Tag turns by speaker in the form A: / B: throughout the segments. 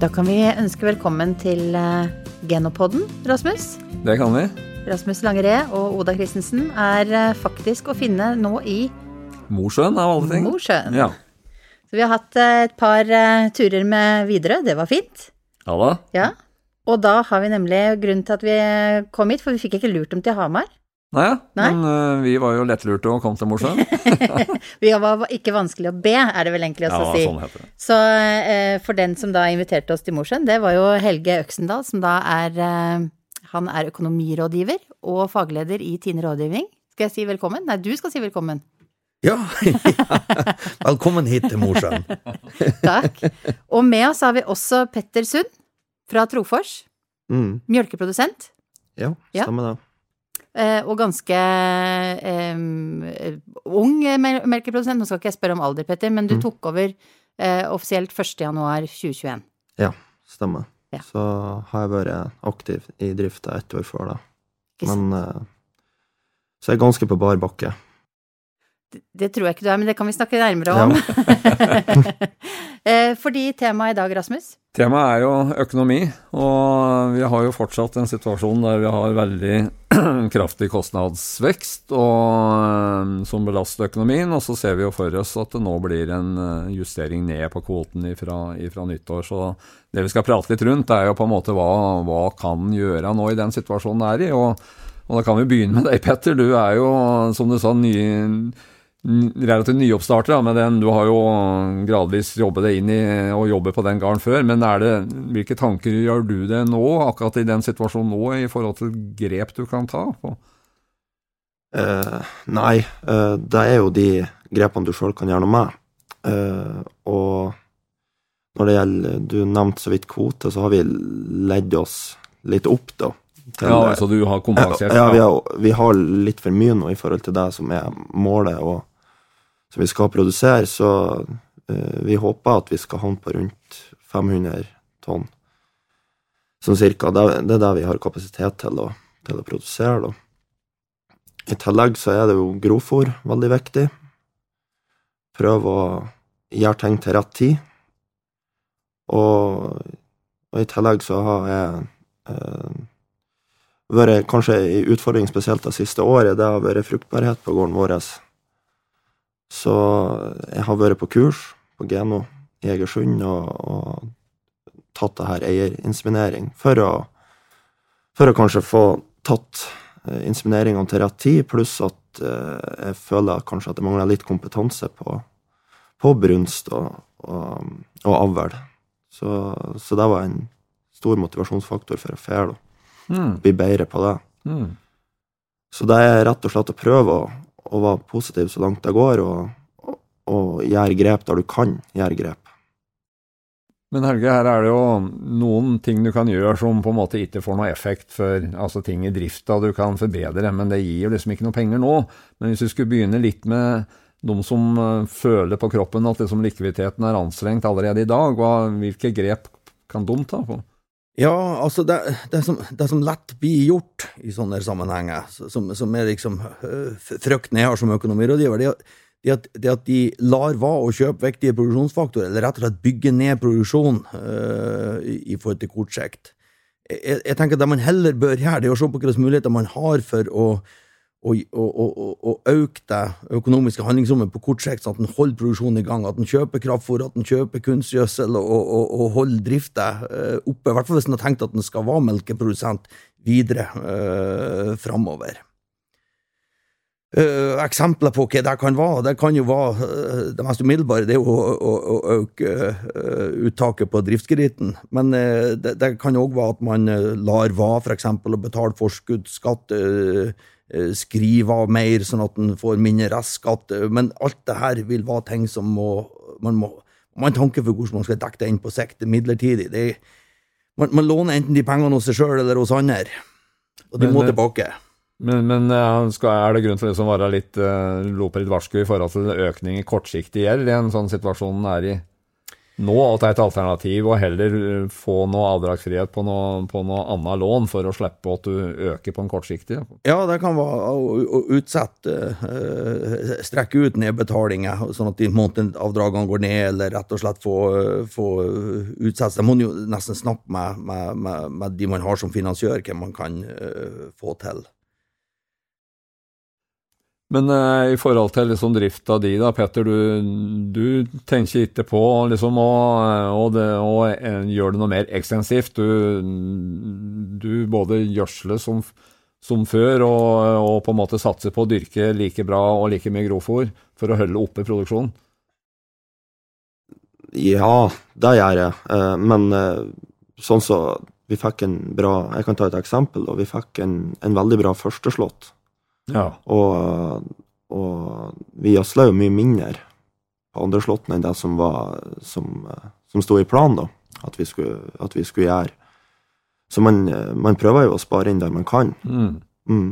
A: Da kan vi ønske velkommen til uh, Genopodden, Rasmus.
B: Det kan vi.
A: Rasmus Langeré og Oda Christensen er uh, faktisk å finne nå i
B: Mosjøen, av alle ting.
A: Mosjøen.
B: Ja.
A: Så vi har hatt uh, et par turer med Widerøe, det var fint.
B: Ja da.
A: Ja. Og da har vi nemlig grunnen til at vi kom hit, for vi fikk ikke lurt dem til Hamar.
B: Nei.
A: Nei.
B: men uh, vi var jo lettlurte og kom til Mosjøen.
A: vi var ikke vanskelig å be, er det vel egentlig også
B: ja,
A: å si.
B: Sånn heter det.
A: Så uh, for den som da inviterte oss til Mosjøen, det var jo Helge Øksendal, som da er uh, Han er økonomirådgiver og fagleder i Tine rådgivning. Skal jeg si velkommen? Nei, du skal si velkommen.
C: Ja, ja. velkommen hit til Mosjøen.
A: Takk. Og med oss har vi også Petter Sund fra Trofors.
C: Mm.
A: Mjølkeprodusent.
C: Ja,
A: Ja.
C: stemmer det.
A: Eh, og ganske eh, ung melkeprodusent. Nå skal ikke jeg spørre om alder, Petter, men du
C: Mm.
A: tok over eh, offisielt 1.1.2021.
C: Ja, stemmer.
A: Ja.
C: Så har jeg vært aktiv i drifta ett år før da. Men eh, Så jeg er ganske på bar bakke.
A: Det, det tror jeg ikke du er, men det kan vi snakke nærmere om. Ja. Fordi temaet i dag, Rasmus
B: Temaet er jo økonomi, og vi har jo fortsatt en situasjon der vi har veldig kraftig kostnadsvekst og, eh, som belaster økonomien, og så ser vi jo for oss at det nå blir en eh, justering ned på kvoten ifra, ifra nyttår. Så det vi skal prate litt rundt, er jo på en måte hva, hva kan gjøre nå i den situasjonen det er i. og og da kan vi begynne med deg, Petter. Du er jo, som du sa, ny, relativt nyoppstarter. da, med den. Du har jo gradvis jobbet deg inn i og jobber på den gården før. Men er det, hvilke tanker gjør du det nå, akkurat i den situasjonen nå, i forhold til grep du kan ta? på?
C: Uh, nei, uh, det er jo de grepene du sjøl kan gjøre noe med. Uh, og når det gjelder Du nevnte så vidt kvote, så har vi ledd oss litt opp, da. til-
B: Ja, altså du har kompensert?
C: Ja, vi har, vi har litt for mye nå i forhold til det som er målet, og som vi skal produsere, så eh, vi håper at vi skal havne på rundt 500 tonn. Sånn cirka. Det, er det vi har kapasitet til å, til å produsere, da. I tillegg så er det jo grovfòr veldig viktig. Prøve å gjøre ting til rett tid. Og, og i tillegg så har jeg eh, vært kanskje en utfordring spesielt det siste året, det har vært fruktbarhet på gården vår. Så jeg har vært på kurs på Geno i Egersund og, og tatt det her eierinseminering for å, for å kanskje få tatt eh, insemineringene til rett tid, pluss at eh, jeg føler kanskje at det mangler litt kompetanse på, på brunst og, og, og avl. Så, så det var en stor motivasjonsfaktor for å fære, da
B: Mm,
C: bli bedre på det.
B: mm.
C: Så det er rett og slett å prøve å, å være positiv så langt det går, og, og, og gjøre grep der du kan gjøre grep.
B: Men Helge, her er det jo noen ting du kan gjøre som på en måte ikke får noe effekt for altså ting i drifta du kan forbedre, men det gir jo liksom ikke noe penger nå. Men hvis du skulle begynne litt med de som eh, føler på kroppen at liksom likviditeten er anstrengt allerede i dag, hva, hvilke grep kan de ta på?
D: Ja, altså, det, det, som, det som lett blir gjort i sånne sammenhenger, som, som er liksom øh, frykten jeg har som økonomirådgiver, det er, at, det at de lar være å kjøpe viktige produksjonsfaktorer, eller rett og slett bygge ned produksjon øh, i, i forhold til kort sikt. Jeg, jeg tenker at Det man heller bør gjøre, det er å se på hvilke muligheter man har for å å, og, og, og øke det økonomiske handlingsrommet på kort sikt, sånn at en holder produksjonen i gang, at en kjøper kraftfôr, at en kjøper kunstgjødsel og, og, og holder drifta eh, oppe. I hvert fall hvis en har tenkt at en skal være melkeprodusent videre øh, framover. Uh, eksempler på hva det kan være, det kan jo være uh, det mest umiddelbare, det er jo å, øke uh, uttaket på driftskreditten. Men det, det kan òg være at man lar være f.eks. å betale forskuddsskatt, uh, skrive av mer sånn at en får mindre restskatt. uh, Men alt det her vil være ting som må man må man har en tanke for hvordan man skal dekke det inn på sikt midlertidig. Det man, man låner enten de pengene hos seg sjøl eller hos andre, og de
B: Men,
D: må
B: eh,
D: tilbake.
B: Men, men skal, er det grunn til liksom å være litt uh, lope litt varsku i forhold til økning i kortsiktig gjeld i en sånn situasjon den er i nå at det er et alternativ å heller eh, få noe avdragsfrihet på noe, på noe annet lån for å slippe at du øker på en kortsiktig?
D: Ja, det kan være å, utsette, uh, strekke ut nedbetalinger, sånn at månedsavdragene går ned, eller rett og slett få, få utsettelse. Man må jo nesten snakke med, med, med, med, de man har som finansiør, hvem man kan få til.
B: Men eh, i forhold til liksom drifta di, da, Petter, du, du tenker ikke på liksom å, å, det, å, eh, gjøre det noe mer ekstensivt. Du, du både gjødsler som, som før, og, og, på en måte satser på å dyrke like bra og like mye grovfòr for å holde oppe produksjonen?
C: Ja, det gjør jeg. Eh, men eh, sånn så vi fikk en bra Jeg kan ta et eksempel. og Vi fikk en, en veldig bra førsteslått
B: ja.
C: Og, og vi gjødsla jo mye mindre på andre slåtten enn det som var som, som sto i planen, da, at vi skulle, at vi skulle gjøre. Så man, man, prøver jo å spare inn der man kan.
B: Mm.
C: Mm.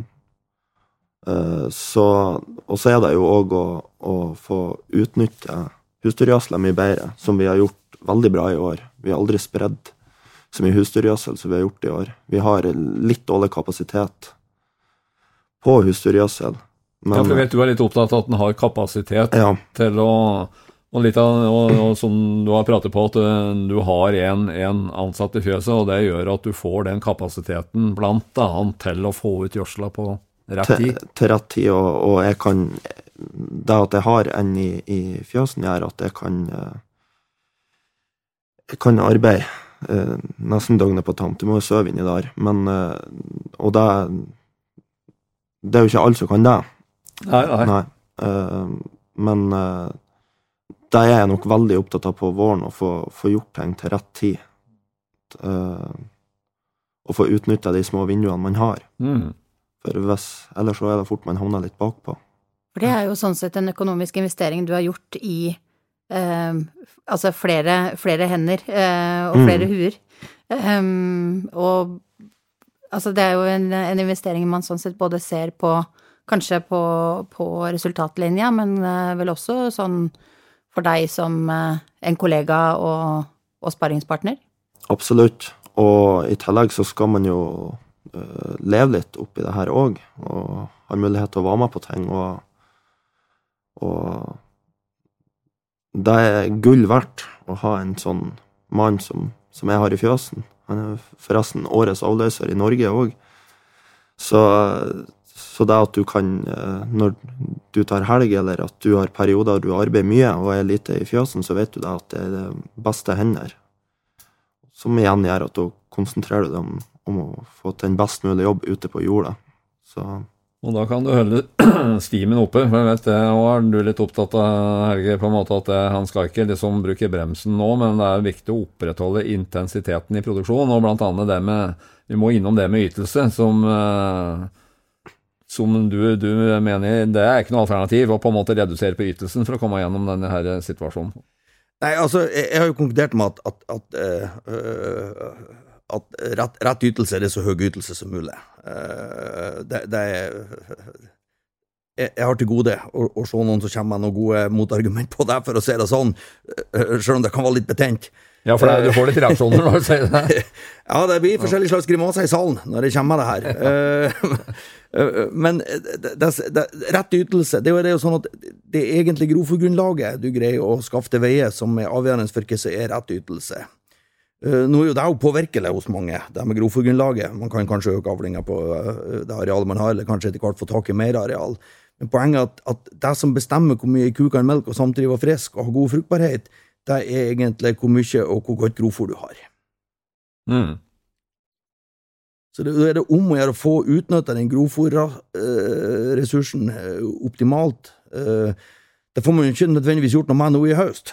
C: Uh, så, og så er det jo òg å, å, få utnytte husdyrgjødsla mye bedre, som vi har gjort veldig bra i år. Vi har aldri spredd så mye husdyrgjødsel som vi har gjort i år. Vi har litt dårlig kapasitet på husdyrgjødsel.
B: Ja, for jeg vet du er litt opptatt av at den har kapasitet
C: ja.
B: til å og litt av, og, og som du har pratet på, at eh, du har en, en, ansatt i fjøset, og det gjør at du får den kapasiteten blant annet til å få ut gjødsla på rett tid.
C: Til, til rett tid, og, og, jeg kan Det at jeg har en i, i fjøsen, gjør at jeg kan eh, Jeg kan arbeide eh, nesten døgnet på tamt. Du må sove inni der, men Og det det er jo ikke alle som kan det.
B: Nei, nei.
C: nei. Uh, men uh, det er jeg nok veldig opptatt av på våren, å få, få gjort ting til rett tid. Uh, og få utnytta de små vinduene man har.
B: Mm.
C: For hvis, ellers så er det fort man havner litt bakpå.
A: For det er jo sånn sett en økonomisk investering du har gjort i altså flere, flere hender og flere mm. huer. Um, og Altså det er jo en, en, investering man sånn sett både ser på kanskje på, på resultatlinja, men uh, vel også sånn for deg som uh, en kollega og, og sparringspartner?
C: Absolutt. Og i tillegg så skal man jo uh, leve litt oppi det her òg, og har mulighet til å være med på ting. Og, og det er gull verdt å ha en sånn mann som, som jeg har i fjøsen. Han er forresten årets avløser i Norge òg. Så, så, det at du kan, eh, når du tar helg, eller at du har perioder du arbeider mye og er lite i fjøsen, så vet du det at det er det beste hender. Som igjen gjør at du konsentrerer deg om, om å få til en best mulig jobb ute på jorda. Så
B: og da kan du holde stimen oppe. for jeg vet det, og er du litt opptatt av Helge, på en måte at det, han skal ikke liksom bruke bremsen nå, men det er viktig å opprettholde intensiteten i produksjonen. Og blant annet det med Vi må innom det med ytelse, som, eh, som du, du, mener det er ikke noe alternativ å på en måte redusere på ytelsen for å komme gjennom denne her situasjonen.
D: Nei, altså, jeg, jeg har jo konkludert med at, at, at øh, øh, at rett, rett, ytelse er så høy ytelse som mulig. Uh, det, det er jeg, jeg har til gode å, å, se noen som kommer med noen gode motargument på det, for å si det sånn, uh, selv om det kan være litt betent.
B: Ja, for det, du får litt reaksjoner når du sier det?
D: ja, det blir forskjellige slags grimaser i salen når jeg kommer med det her. Uh, men det, det, rett ytelse det er jo sånn at det er egentlig grovfòrgrunnlaget du greier å skaffe til veie, som er avgjørende for hva som er rett ytelse. Uh, nå er jo det jo påvirkelig hos mange, det med grovfòrgrunnlaget. Man kan kanskje øke avlinga på uh, det arealet man har, eller kanskje etter hvert få tak i mer areal. Men poenget er at, at det som bestemmer hvor mye ku kan melke og samtidig være frisk og ha god fruktbarhet, det er egentlig hvor mye og hvor godt grovfòr du har.
B: Mm.
D: Så det er det om å gjøre å få utnytta den grovfòrressursen uh, optimalt. Uh, det får man jo ikke nødvendigvis gjort noe med nå i høst.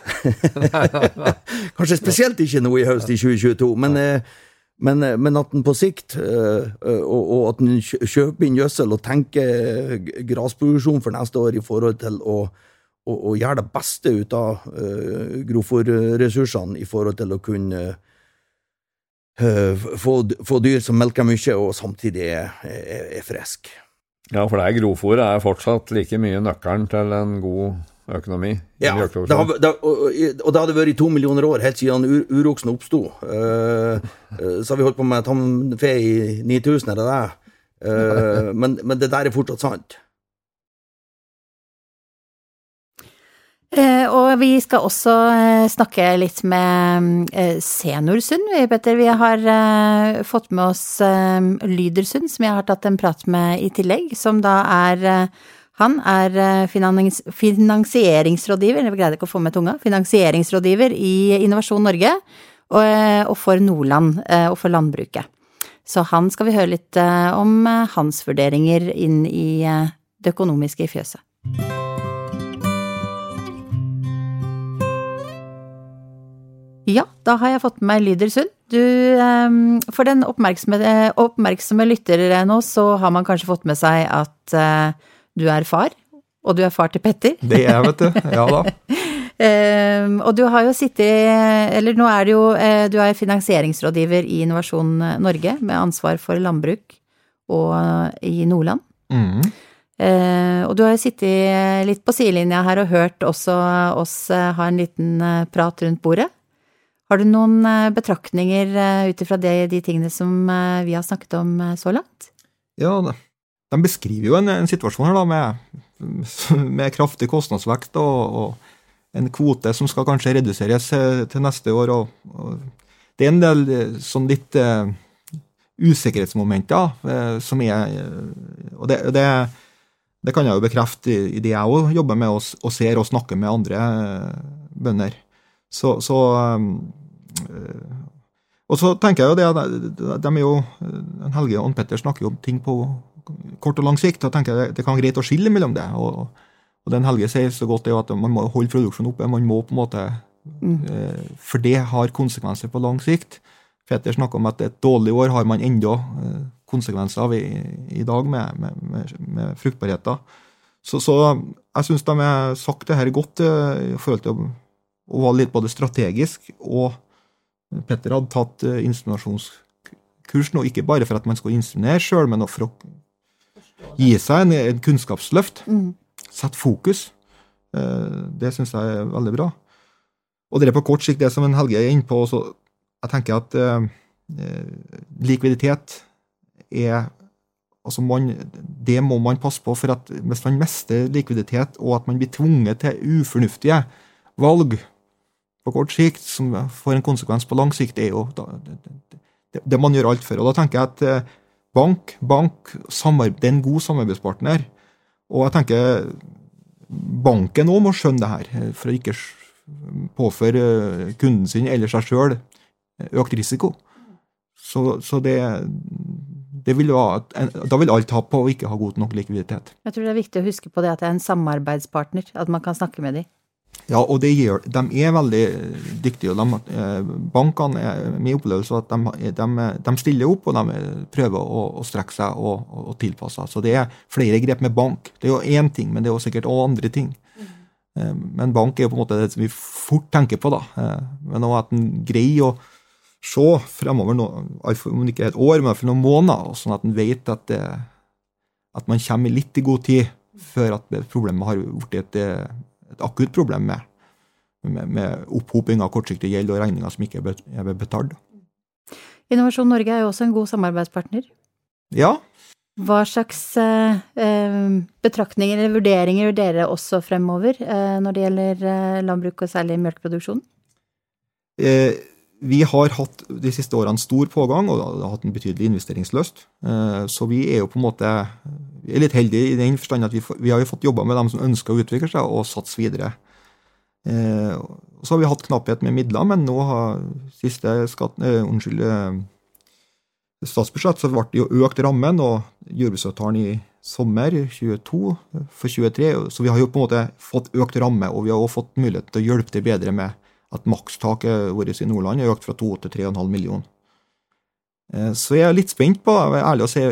D: Kanskje spesielt ikke nå i høst i 2022, men, eh, men, eh, men at en på sikt, eh, og, og at en kjøper inn gjødsel og tenker grasproduksjon for neste år i forhold til å, og, og gjøre det beste ut av uh, grovfòrressursene i forhold til å kunne uh, få, få, dyr som melker mye og samtidig er, er, er friske.
B: Ja, for det er grovfòr er fortsatt like mye nøkkelen til en god økonomi.
D: Ja, det har, det, og, og det hadde vært i to millioner år helt siden ur, uroksen oppsto. Uh, uh, så har vi holdt på med tamfe i 9000, er det det? Uh, men, men det der er fortsatt sant.
A: Eh, og vi skal også eh, snakke litt med eh, Senorsund, vi, Petter. Vi har eh, fått med oss eh, Lydersund, som jeg har tatt en prat med i tillegg, som da er eh, Han er eh, finans, finansieringsrådgiver, jeg greide ikke å få med tunga, finansieringsrådgiver i Innovasjon Norge, og, eh, og for Nordland eh, og for landbruket. Så han skal vi høre litt om hans vurderinger inn i det økonomiske i fjøset. Ja, da har jeg fått med meg Lydersund. Du, eh, for den oppmerksomme, oppmerksomme lytter nå, så har man kanskje fått med seg at du er far, og du er far til Petter.
E: Det er jeg, vet du. Ja da.
A: um, og du har jo sittet, eller nå er du jo, eh, du er finansieringsrådgiver i Innovasjon Norge, med ansvar for landbruk og eh, i Nordland.
E: Mm.
A: Uh, og du har jo sittet litt på sidelinja her og hørt også oss eh, ha en liten eh, prat rundt bordet. Har du noen eh, betraktninger eh, ut ifra de tingene som eh, vi har snakket om eh, så langt?
E: Ja, det- de beskriver jo en, en situasjon her da, med, med kraftig kostnadsvekt og, og en kvote som skal kanskje reduseres til neste år. Og, og det er en del sånn litt uh, usikkerhetsmomenter uh, som er eh, Og det, det, det kan jeg jo bekrefte i, i det jeg òg jobber med og, og ser og snakker med andre bønder. Så, så eh, Og så tenker jeg jo det de er jo Helge og Ann Petter snakker jo om ting på kort og lang sikt. da tenker jeg Det kan være greit å skille mellom det. og, og den Helge sier så godt, er jo at man må holde produksjonen oppe. Man må på en måte eh, For det har konsekvenser på lang sikt. Fetter snakker om at et dårlig år har man enda eh, konsekvenser av i, i dag med, med, med, med fruktbarheten. Så, så jeg syns de har sagt det her godt eh, i forhold til å, å være litt både strategisk og Petter hadde tatt eh, inseminasjonskurs nå, ikke bare for at man skal inseminere sjøl, men for å gi seg en, en kunnskapsløft.
A: Mm.
E: Sette fokus. Eh, Det syns jeg er veldig bra. Og det er på kort sikt, det som en Helge er inne på, så jeg tenker at eh, eh, likviditet er Altså man, det må man passe på, for at hvis man mister likviditet, og at man blir tvunget til ufornuftige valg på kort sikt, som får en konsekvens på lang sikt, er jo da, det, det, det man gjør alt for. Og da tenker jeg at eh, bank, bank det er en god samarbeidspartner. Og jeg tenker banken òg må skjønne det her, eh, for å ikke påføre eh, kunden sin eller seg sjøl økt risiko. Så, så det, det vil være, da vil alle tape på å ikke ha god nok likviditet.
A: Jeg tror det er viktig å huske på det at det er en samarbeidspartner, at man kan snakke med dem.
E: Ja, og det gjør, de er veldig dyktige. og de, eh, Bankene er min opplevelse at de, de, de stiller opp og de prøver å, å strekke seg og, og, tilpasse seg. Så det er flere grep med bank. Det er jo én ting, men det er jo sikkert også andre ting. Eh, Men bank er jo på en måte det som vi fort tenker på. da. Eh, Men òg at en greier å se fremover, om ikke et år, men for noen måneder, sånn at en vet at, det, at man kommer litt i god tid før at problemet har blitt et, et akutt problem med, med, med opphoping av kortsiktig gjeld og regninger som ikke er betalt.
A: Innovasjon Norge er jo også en god samarbeidspartner.
E: Ja,
A: Hva slags eh, eh, betraktninger eller vurderinger gjør dere også fremover eh, når det gjelder eh, landbruk og særlig melkeproduksjon?
E: eh, vi har hatt de siste årene stor pågang og har hatt en betydelig investeringslyst. Eh, så vi er jo på en måte vi er litt heldige i den forstand at vi, vi har jo fått jobba med dem som ønsker å utvikle seg og satse videre. Eh, så har vi hatt knapphet med midler, men nå har siste skatt, eh, unnskyld, eh, statsbudsjett så ble det jo økt rammen, og jordbruksavtalen i sommer 22 for 23, så vi har jo på en måte fått økt ramme, og vi har også fått mulighet til å hjelpe til bedre med at makstaket vårt i Nordland er økt fra 2 til 3,5 millioner. Eh, Så jeg er litt spent på, jeg er ærlig å si,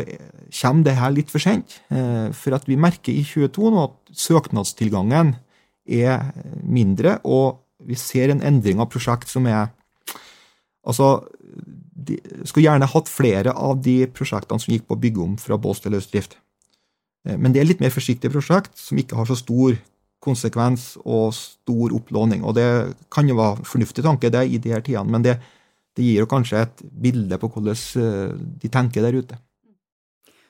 E: kommer det her litt for sent? Eh, For at vi merker i 22 nå at søknadstilgangen er mindre, og vi ser en endring av prosjekt som er Altså, de skulle gjerne hatt flere av de prosjektene som gikk på å bygge om fra bås til løsdrift. Eh, Men det er litt mer forsiktige prosjekt, som ikke har så stor konsekvens og stor opplåning. Og det kan jo være fornuftig tanke det i de her tidene, men det, det gir jo kanskje et bilde på hvordan eh, de tenker der ute.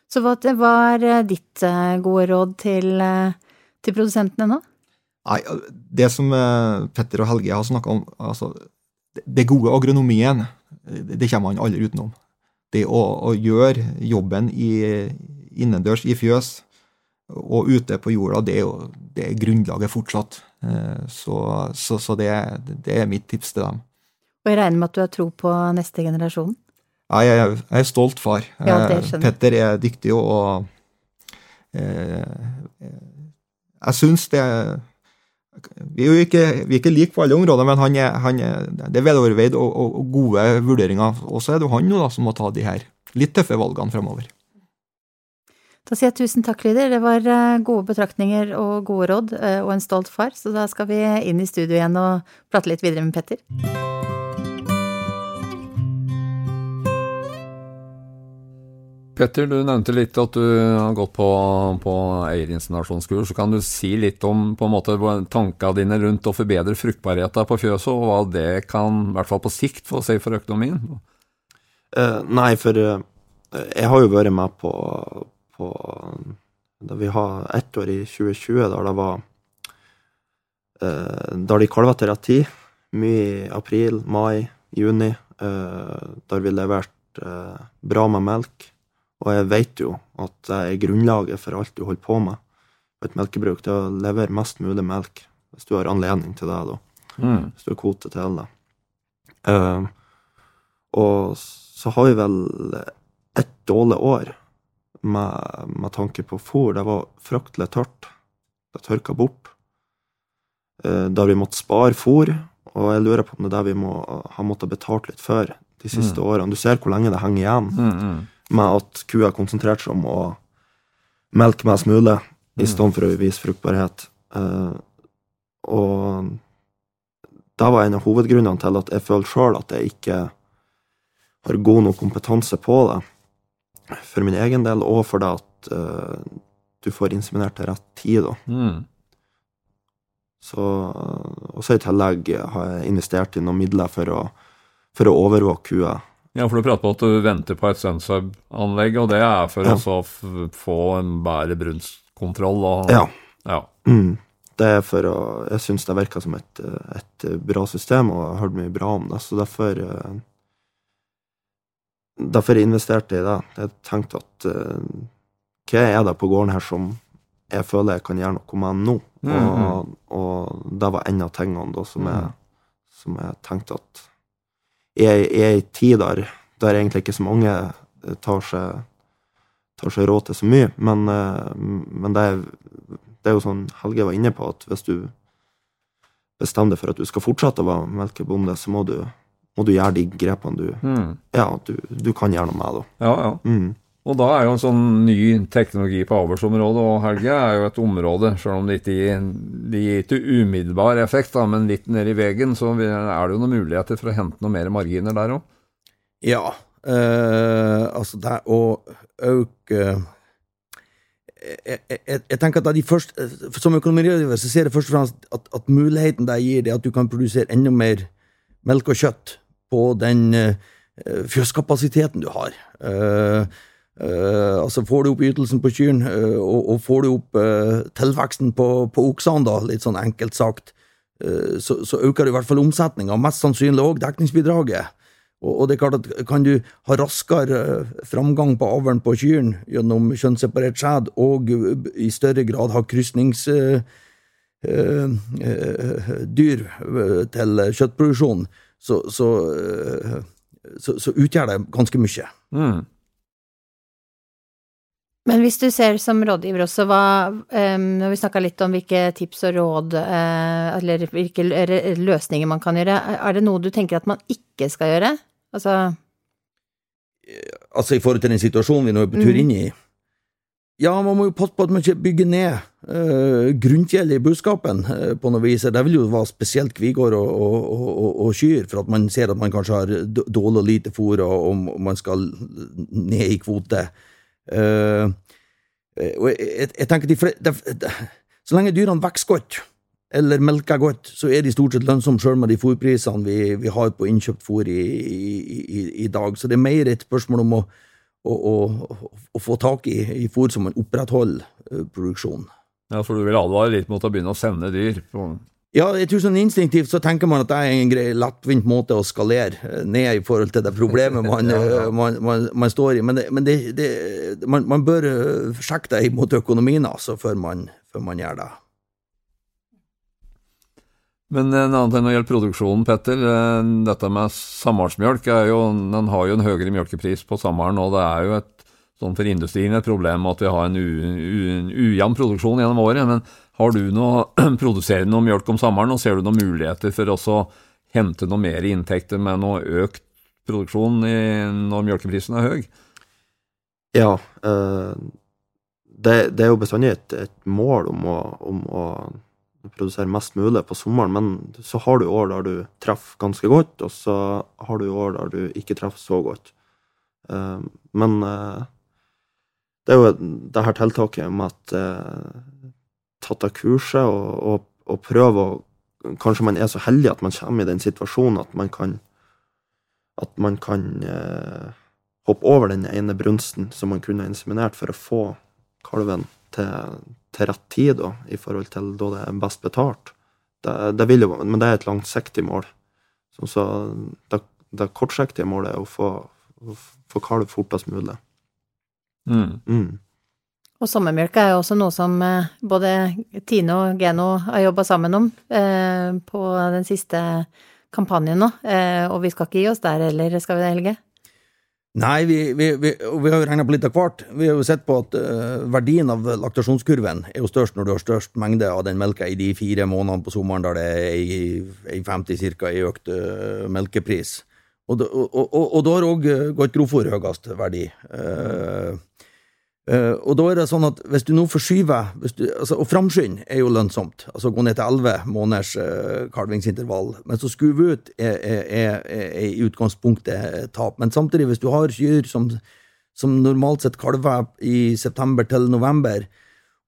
A: Så hva var ditt gode råd til, til produsentene nå?
E: Nei, Det som Petter og Helge har snakka om, altså det gode agronomien, det kommer man aldri utenom. Det å, å gjøre jobben i, innendørs i fjøs og ute på jorda, det er jo det er grunnlaget fortsatt. Eh, så, så, så det, det, er mitt tips til dem.
A: Og jeg regner med at du har tro på neste generasjon?
E: Ja, jeg, jeg er stolt far. Ja, eh, Petter er dyktig, og eh, jeg syns det vi er jo ikke, vi er ikke like på alle områder, men han er, han er, det er veloverveid og, og, og, gode vurderinger. Og så er det jo han jo da, som må ta de her litt tøffe valgene fremover.
A: Da sier jeg tusen takk, Lyder. Det var eh, gode betraktninger og gode råd, eh, og en stolt far. Så da skal vi inn i studio igjen og prate litt videre med Petter.
B: Petter, du nevnte litt at du har gått på, på eierinstallasjonskurs. Kan du si litt om på en måte tankene dine rundt å forbedre fruktbarheten på fjøset, og hva det kan, i hvert fall på sikt, få si for økonomien?
C: Uh, nei, for uh, jeg har jo vært med på, på Da vi har ett år i 2020 da det var uh, Da de kalva til rett tid. Mye i april, mai, juni. der vi leverte bra med melk og jeg vet jo at det er grunnlaget for alt du holder på med på et melkebruk. Det er å levere mest mulig melk, hvis du har anledning til det, da. Mm. Hvis du har kvote til det. Uh, og så har vi vel ett dårlig år med, med tanke på fôr. Det var fryktelig tørt. Det tørka bort. Uh, da vi måtte spare fôr, og jeg lurer på om det er det vi må ha måttet betalt litt for de siste mm. årene. Du ser hvor lenge det henger igjen. Mm, mm med at kua konsentrerte seg om å melke mest mulig, i stedet for å vise fruktbarhet. Uh, og det var en av hovedgrunnene til at jeg følte sjøl at jeg ikke har god nok kompetanse på det, for min egen del, og for det at uh, du får inseminert til rett tid, da. Mm. Så, og så i tillegg har jeg investert i noen midler for å, for å overvåke kua
B: ja, for du prater på at du venter på et Sunsub-anlegg, og det er for ja. å få en bedre brunstkontroll? Og,
C: ja. ja. Mm. Det er for å Jeg syns det virker som et, et, bra system, og jeg har hørt mye bra om det, så derfor eh, Derfor investerte jeg i det. Jeg tenkte at uh, hva er det på gården her som jeg føler jeg kan gjøre noe med nå? Mm -hmm. og, og, det var en av tingene da som jeg, som jeg tenkte at i ei tid der, der egentlig ikke så mange eh, tar seg, tar seg råd til så mye. Men, eh, men det, er, det, er, jo sånn Helge var inne på, at hvis du bestemmer deg for at du skal fortsette å være melkebonde, så må du, må du gjøre de grepene du mm. Ja, du, du, kan gjøre noe med det.
B: Ja, ja. Mm. Og da er jo en sånn ny teknologi på avlsområdet, og Helge er jo et område, selv om det ikke gir ikke umiddelbar effekt, da, men litt nedi i veien, så er det jo noen muligheter for å hente noe mer marginer der òg?
D: Ja, eh, altså det å øke jeg, jeg, jeg, tenker at de første, Som økonomirådgiver så ser jeg først og fremst at, at, muligheten det gir, det at du kan produsere enda mer melk og kjøtt på den fjøskapasiteten du har. Uh, Uh, altså Får du opp ytelsen på kyrne, uh, og, og, får du opp uh, tilveksten på, på oksene, da, litt sånn enkelt sagt, så, så, øker du i hvert fall omsetninga, mest sannsynlig òg dekningsbidraget. Og, og, det er klart at kan du ha raskere framgang på avlen på kyrne gjennom kjønnsseparert sæd, og i større grad ha krysningsdyr til kjøttproduksjon, så, så, så, så utgjør det ganske mye. Mm.
A: Men hvis du ser som rådgiver også, hva Når vi snakka litt om hvilke tips og råd, uh, eller hvilke løsninger man kan gjøre, er det noe du tenker at man ikke skal gjøre? Altså
D: Altså i forhold til den situasjonen vi nå er på tur mm. inn i? Ja, man må jo passe på at man ikke bygger ned uh, grunntjellet i budskapen uh, på noe vis. Det vil jo være spesielt kvigård og, og, og, og, kyr, for at man ser at man kanskje har dårlig og lite fôr, og man skal ned i kvote. Uh, og jeg, jeg, tenker de, de, de, Så lenge dyrene vokser godt, eller melker godt, så er de stort sett lønnsomme sjøl med de fôrprisene vi, vi, har på innkjøpt fôr i, i, i, i, dag. Så det er mer et spørsmål om å, å, å, å få tak i, i fôr som man opprettholder uh, produksjonen.
B: Ja, for du vil advare litt mot å begynne å sende dyr? På
D: ja, jeg tror sånn instinktivt så tenker man at det er en grei, lettvint måte å skalere eh, ned i forhold til det problemet man, eh, man, man, man står i. Men, det, men det, det, man, man, bør eh, sjekke det mot økonomien altså, før, før man, gjør det.
B: Men en annen ting når det gjelder produksjonen, Petter. Dette med sammarsmjølk er jo, den har jo en høyere mjølkepris på sommeren, og det er jo et sånn for industrien et problem at vi har en, en ujevn produksjon gjennom året. Men har du noe, produserer noe mjølk om sommeren, og ser du noen muligheter for å hente noe mer inntekter med noe økt produksjon i, når mjølkeprisen er høy?
C: Ja. Øh, det, det, er jo bestandig et, et mål om å, om å, produsere mest mulig på sommeren, men så har du år der du treffer ganske godt, og så har du år der du ikke treffer så godt. Uh, men uh, det er jo det her tiltaket med at eh, tatt av kurset og, og, og prøve å Kanskje man er så heldig at man kommer i den situasjonen at man kan at man kan eh, hoppe over den ene brunsten som man kunne ha inseminert for å få kalven til, til rett tid, da, i forhold til da det er best betalt. Det, det jo, men det er et langsiktig mål. Så, så det, det kortsiktige målet er å få, få kalv fortest mulig.
B: Mm. Mm.
A: Og sommermjølk er jo også noe som eh, både Tine og Geno har jobba sammen om eh, på den siste kampanjen nå. Eh, og vi skal ikke gi oss der heller, skal vi det, Helge?
D: Nei, vi, vi, vi, vi har jo regna på litt av hvert. Vi har jo sett på at uh, verdien av laktasjonskurven er jo størst når du har størst mengde av den melka i de fire månedene på sommeren der det er i 50 ca. i økt uh, melkepris. Og, og, og, og da har òg gått grovfòr høyest verdi. Uh, Uh, og da er det sånn at hvis du nå forskyver du, altså, Og framskynd er jo lønnsomt. Altså gå ned til elleve måneders uh, kalvingsintervall. Men så skuve ut er, i utgangspunktet tap. Men samtidig, hvis du har kyr som, som normalt sett kalver i september til november,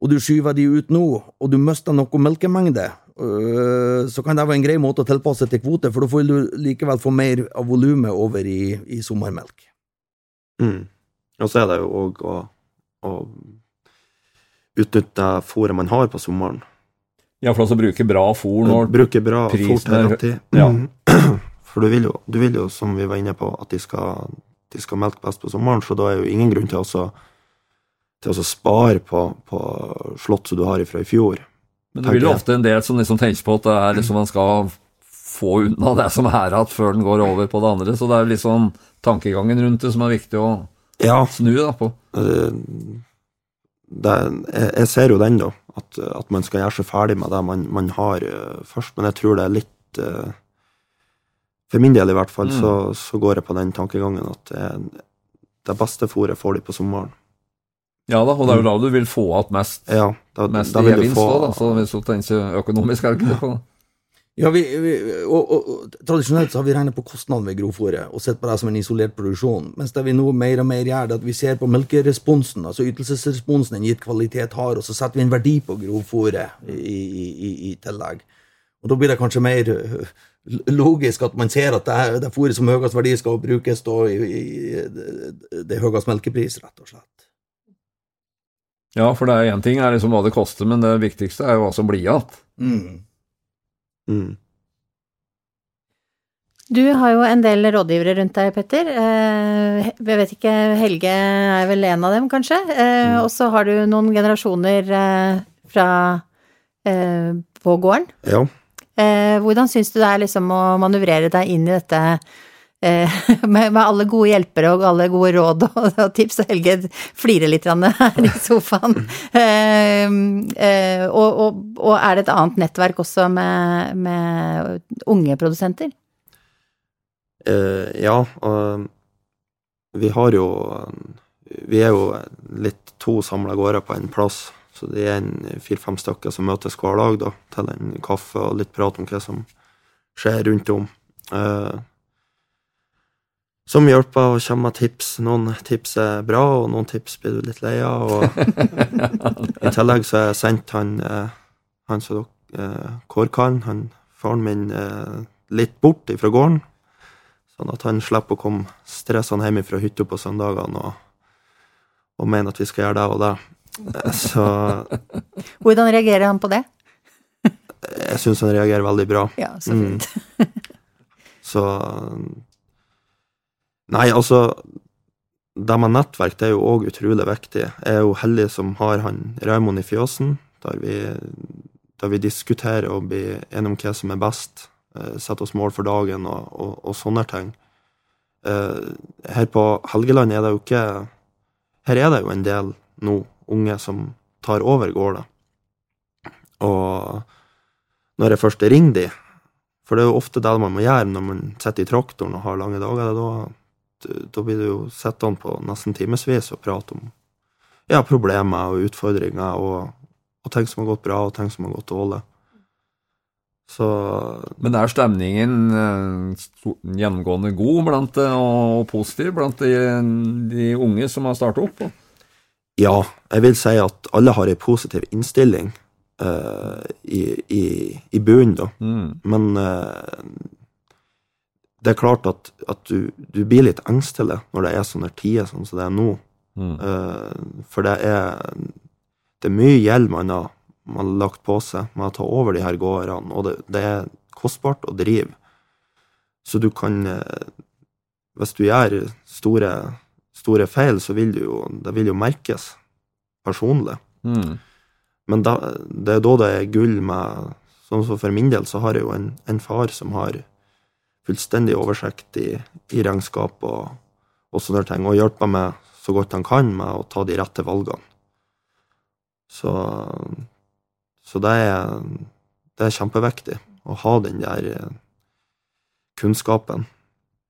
D: og du skyver de ut nå, og du mister noe melkemengde, uh, så kan det være en grei måte å tilpasse til kvote, for da får du likevel få mer av volumet over i, i sommermelk.
C: Mm. Og så er det jo òg å og utnytte fôret man har på sommeren.
B: Ja, for altså bruke bra fôr når
C: Bruke bra fôr til rett. Ja. Mm. For du vil, jo, du vil, jo, som vi var inne på, at de skal, de skal melke best på sommeren, så da er jo ingen grunn til å, til å spare på, på slått som du har ifra i fjor.
B: Men det blir jo ofte en del som liksom tenker på at det er liksom man skal få unna det som er igjen, før den går over på det andre. Så det er liksom tankegangen rundt det som er viktig å ja. snu da på. Eh,
C: det, jeg, ser jo den, da. At, at, man skal gjøre seg ferdig med det man, man har uh, først. Men jeg tror det er litt uh, For min del, i hvert fall, mm. så, så, går jeg på den tankegangen at det, det beste fôret får de på sommeren.
B: Ja da, og det er jo da du vil få igjen mest,
C: ja, da,
B: mest da vil gevinst, få, da, så hvis du tenker økonomisk, er det ikke det?
D: Ja, vi, vi, og, og, og, Tradisjonelt så har vi regnet på kostnaden ved grovfòret og sett på det som en isolert produksjon. Mens det vi nå mer og mer gjør, det at vi ser på melkeresponsen, altså ytelsesresponsen en gitt kvalitet har, og så setter vi en verdi på grovfòret i, i, i, i, tillegg. Og Da blir det kanskje mer øh, logisk at man ser at det, det fôret som høyest verdi skal brukes da i, det høyest melkepris, rett og slett.
B: Ja, for det er én ting er liksom hva det koster, men det viktigste er jo hva som blir igjen.
D: Mm.
C: Mm.
A: Du har jo en del rådgivere rundt deg, Petter. Eh, jeg vet ikke, Helge er vel en av dem, kanskje? Eh, mm. Og så har du noen generasjoner eh, fra på gården.
C: Ja.
A: Hvordan syns du det er liksom å manøvrere deg inn i dette med, med, alle gode hjelpere og alle gode råd og, og tips, og Helge flirer litt her i sofaen. Eh, eh, og, og, og, er det et annet nettverk også med, med unge produsenter?
C: Uh, ja, og vi har jo Vi er jo litt to samla gårder på en plass. Så det er en fire-fem stykker som møtes hver dag da, til en kaffe og litt prat om hva som skjer rundt om. Uh, som hjelper å komme med tips. Noen tips er bra, og noen tips blir du litt lei av. Og I tillegg så har jeg sendt han, eh, han som dere kår kan, han faren min, eh, litt bort ifra gården. Sånn at han slipper å komme stressende hjem fra hytta på søndagene og, og mener at vi skal gjøre det og det. Eh, Så
A: Hvordan reagerer han på det?
C: jeg syns han reagerer veldig bra.
A: Ja, så
C: Mm. Så Nei, altså Det med nettverk det er jo òg utrolig viktig. Jeg er jo heldig som har han Raymond i fjøsen, der vi, der vi diskuterer og blir enige om hva som er best. eh, Setter oss mål for dagen og, og, og sånne ting. Eh, Her på Helgeland er det jo ikke Her er det jo en del nå unge som tar over gårda. Og når jeg først ringer de, for det er jo ofte det man må gjøre når man sitter i traktoren og har lange dager. Da, da blir det jo sittende på nesten timevis og prate om ja, problemer og utfordringer og, og ting som har gått bra, og ting som har gått dårlig. Så
B: Men er stemningen eh, gjennomgående god blant, eh, og positiv blant de, de unge som har startet opp?
C: ja, jeg vil si at alle har en positiv innstilling uh, i, i, i bunnen, da.
B: Mm.
C: Men eh, det er klart at, at du, du blir litt engstelig når det er sånne tider sånn som det er nå.
B: Mm.
C: Uh, for det er, det er mye gjeld man har, man har lagt på seg med å ta over de her gårdene, og det, det er kostbart å drive. Så du kan eh, Hvis du gjør store, store feil, så vil det jo, det vil jo merkes personlig.
B: Mm.
C: Men da, det er da det er gull med Sånn som for min del, så har jeg jo en, en far som har fullstendig oversikt i, i regnskap og, og sånne ting, og hjelper meg så godt han kan med å ta de rette valgene. Så, så det, er, det er kjempeviktig å ha den der eh, kunnskapen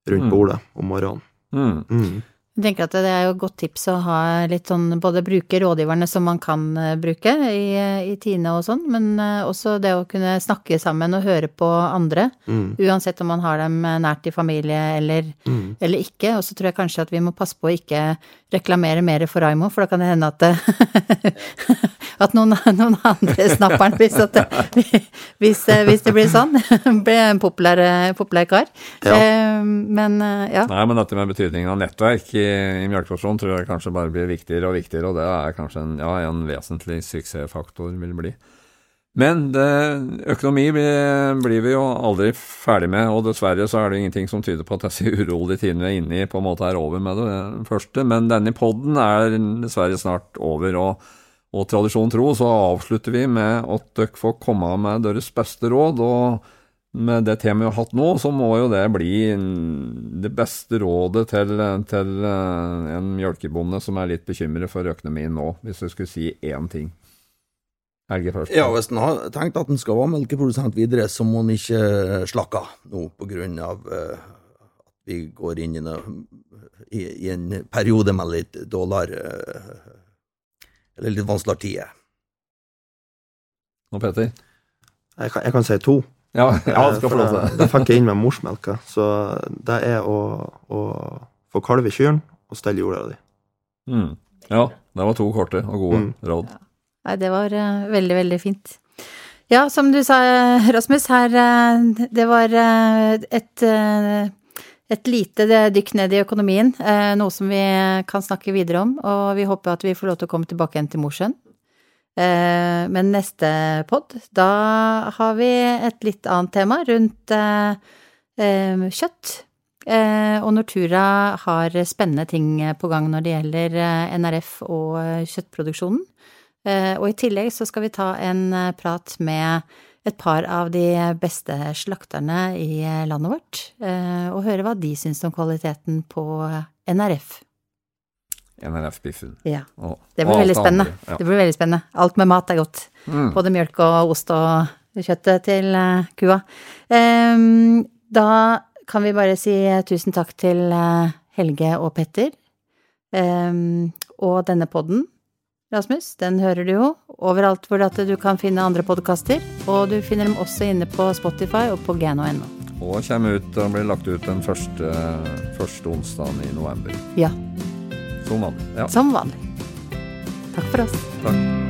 C: rundt
B: Mm.
C: bordet om morgenen.
B: Mm.
A: Jeg tenker at det er jo et godt tips å ha litt sånn, både bruke rådgiverne som man kan eh, bruke i, i Tine og sånn, men eh, også det å kunne snakke sammen og høre på andre,
C: Mm.
A: uansett om man har dem eh, nært i familie eller,
C: Mm.
A: eller ikke. Og så tror jeg kanskje at vi må passe på å ikke reklamere mer for Raimo, for da kan det hende at, det- at noen, noen andre snapper den hvis, det, hvis, hvis det blir sånn. Blir en populær, populær kar.
C: Ja.
A: Men ja.
B: Nei, men dette med betydningen av nettverk i, i melkeproduksjon tror jeg kanskje bare blir viktigere og viktigere, og det er kanskje en, ja, en vesentlig suksessfaktor vil bli. Men det, økonomi blir, blir vi jo aldri ferdig med, og dessverre så er det ingenting som tyder på at disse urolige tidene vi er inne i på en måte er over med det første. Men denne podden er dessverre snart over, og, og tradisjon tro så avslutter vi med at dere får komme med deres beste råd. og med det temaet vi har hatt nå, så må jo det bli det beste rådet til, til eh, en mjølkebonde som er litt bekymret for økonomien nå, hvis du skulle si én ting. Helge først.
D: Ja, hvis en har tenkt at en skal være melkeprodusent videre, så må en ikke slakke av nå på grunn av eh, at vi går inn i, en periode med litt dårligere eh, Eller litt vanskeligere tider.
B: Og Peter?
C: Jeg, kan, jeg kan si to.
B: Ja, ja
C: Eh,
B: skal få lov til
C: det,
B: det
C: fikk jeg inn med morsmelka. Så det er å, å få kalve kyrne og stelle jorda di.
B: Mm. Ja, det var to korte og gode
C: Mm.
B: råd.
A: Nei, det var uh, veldig, veldig fint. Ja, som du sa, Rasmus, her eh, Det var eh, et, eh, et lite dykk ned i økonomien, eh, noe som vi kan snakke videre om, og vi håper at vi får lov til å komme tilbake igjen til Mosjøen. Eh, Men neste pod, da har vi et litt annet tema rundt eh, eh, kjøtt. Og Nortura har spennende ting på gang når det gjelder NRF og kjøttproduksjonen. Og i tillegg så skal vi ta en prat med et par av de beste slakterne i landet vårt, og høre hva de syns om kvaliteten på NRF.
B: NRF-biffen.
A: Ja,
B: Og-
A: det blir veldig spennende.
B: Ja.
A: Det blir veldig spennende. Alt med mat er godt.
B: Mm.
A: Både mjølk og ost og kjøttet til uh, kua. Um, Da kan vi bare si eh, tusen takk til uh, Helge og Petter. Um, Og denne podden, Rasmus, den hører du jo overalt hvor at du kan finne andre podkaster. Og du finner dem også inne på Spotify og på geno.no.
B: Og kommer ut og blir lagt ut den første, første onsdagen i november.
A: Ja,
B: Som vanlig. Ja,
A: som vanlig. Takk for oss.
B: takk.